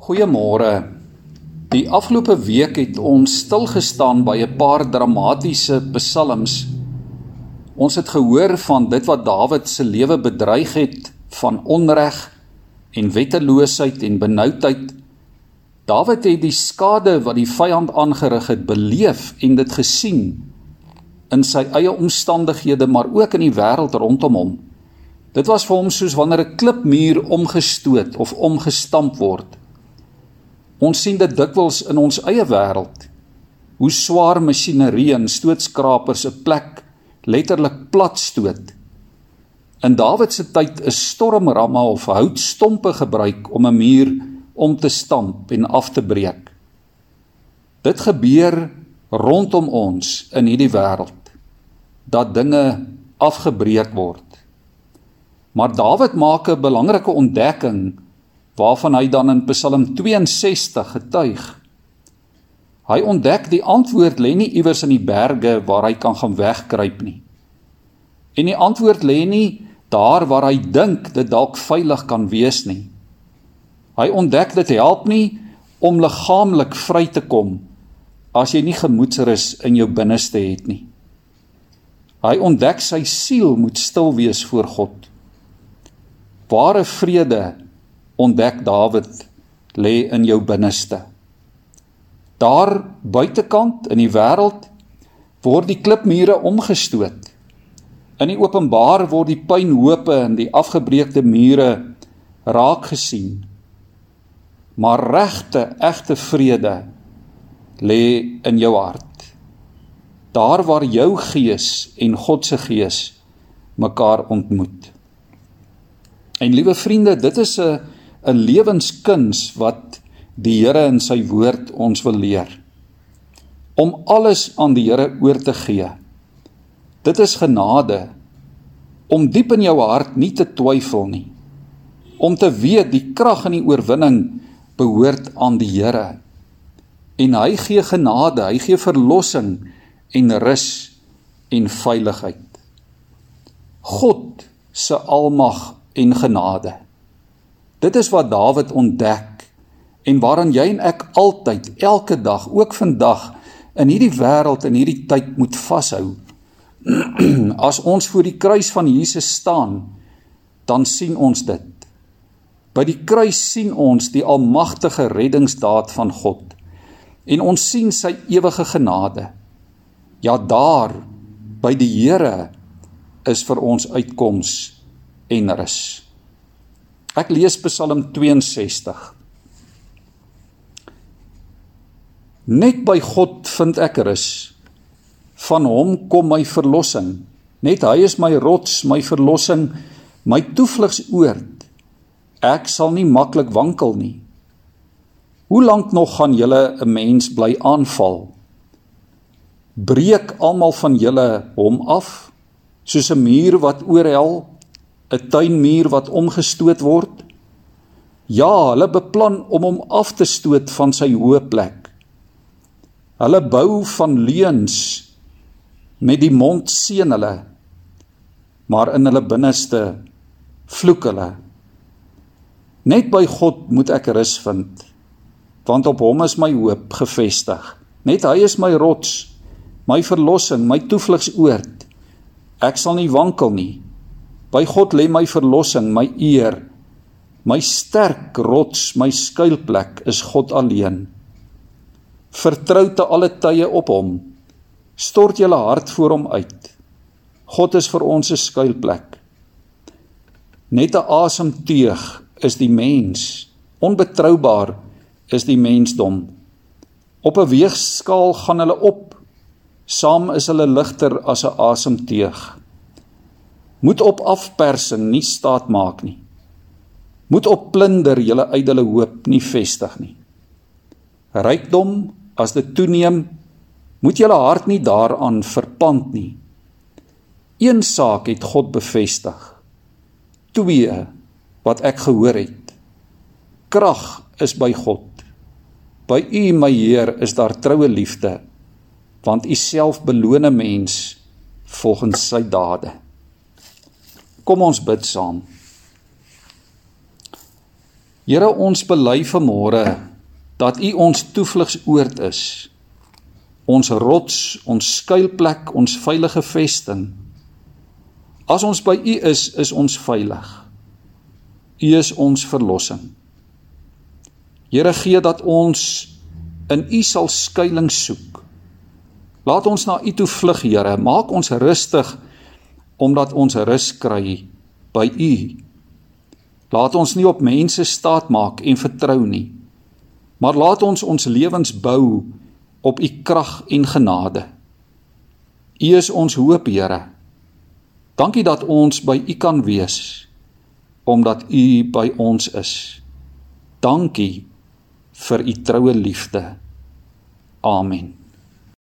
Goeiemôre. Die afgelope week het ons stil gestaan by 'n paar dramatiese psalms. Ons het gehoor van dit wat Dawid se lewe bedreig het van onreg en wetteloosheid en benoudheid. Dawid het die skade wat die vyand aangerig het beleef en dit gesien in sy eie omstandighede maar ook in die wêreld rondom hom. Dit was vir hom soos wanneer 'n klipmuur omgestoot of omgestamp word. Ons sien dit dikwels in ons eie wêreld. Hoe swaar masjinerie en stootskrapers 'n plek letterlik platstoot. In Dawid se tyd is stormramme of houtstompe gebruik om 'n muur om te stamp en af te breek. Dit gebeur rondom ons in hierdie wêreld dat dinge afgebreek word. Maar Dawid maak 'n belangrike ontdekking waarvan hy dan in Psalm 62 getuig. Hy ontdek die antwoord lê nie iewers in die berge waar hy kan gaan wegkruip nie. En die antwoord lê nie daar waar hy dink dit dalk veilig kan wees nie. Hy ontdek dit help nie om liggaamlik vry te kom as jy nie gemoedsrus in jou binneste het nie. Hy ontdek sy siel moet stil wees voor God. Ware vrede ontdek Dawid lê in jou binneste. Daar buitekant in die wêreld word die klipmure omgestoot. In die openbaar word die pynhope en die afgebreekte mure raak gesien. Maar regte, egte vrede lê in jou hart. Daar waar jou gees en God se gees mekaar ontmoet. En liewe vriende, dit is 'n 'n lewenskuns wat die Here in sy woord ons wil leer. Om alles aan die Here oor te gee. Dit is genade om diep in jou hart nie te twyfel nie. Om te weet die krag en die oorwinning behoort aan die Here. En hy gee genade, hy gee verlossing en rus en veiligheid. God se almag en genade. Dit is wat Dawid ontdek en waaraan jy en ek altyd elke dag, ook vandag in hierdie wêreld en hierdie tyd moet vashou. As ons voor die kruis van Jesus staan, dan sien ons dit. By die kruis sien ons die almagtige reddingsdaad van God en ons sien sy ewige genade. Ja daar by die Here is vir ons uitkoms en rus. Ek lees Psalm 62. Net by God vind ek rus. Van hom kom my verlossing. Net hy is my rots, my verlossing, my toevlugsoord. Ek sal nie maklik wankel nie. Hoe lank nog gaan julle 'n mens bly aanval? Breek almal van julle hom af soos 'n muur wat oorhel 'n tuinmuur wat omgestoot word? Ja, hulle beplan om hom af te stoot van sy hoë plek. Hulle bou van leuns met die mond seën hulle, maar in hulle binneste vloek hulle. Net by God moet ek rus vind, want op hom is my hoop gefestig. Net hy is my rots, my verlossing, my toevlugsoord. Ek sal nie wankel nie. By God lê my verlossing, my eer. My sterk rots, my skuilplek is God alleen. Vertrou te alle tye op hom. Stort julle hart voor hom uit. God is vir ons 'n skuilplek. Net 'n asemteug is die mens. Onbetroubaar is die mensdom. Op 'n weegskaal gaan hulle op. Saam is hulle ligter as 'n asemteug moet op afpersing nie staat maak nie. Moet op plunder julle ydelle hoop nie vestig nie. Rykdom as dit toeneem, moet julle hart nie daaraan verpand nie. Een saak het God bevestig. Twee wat ek gehoor het. Krag is by God. By U my Heer is daar troue liefde, want U self beloon 'n mens volgens sy dade. Kom ons bid saam. Here, ons bely vanmôre dat U ons toevlugsoord is. Ons rots, ons skuilplek, ons veilige vesting. As ons by U is, is ons veilig. U is ons verlossing. Here gee dat ons in U sal skuilings soek. Laat ons na U toe vlug, Here. Maak ons rustig omdat ons rus kry by U. Laat ons nie op mense staat maak en vertrou nie. Maar laat ons ons lewens bou op u krag en genade. U is ons hoop, Here. Dankie dat ons by u kan wees omdat u by ons is. Dankie vir u troue liefde. Amen.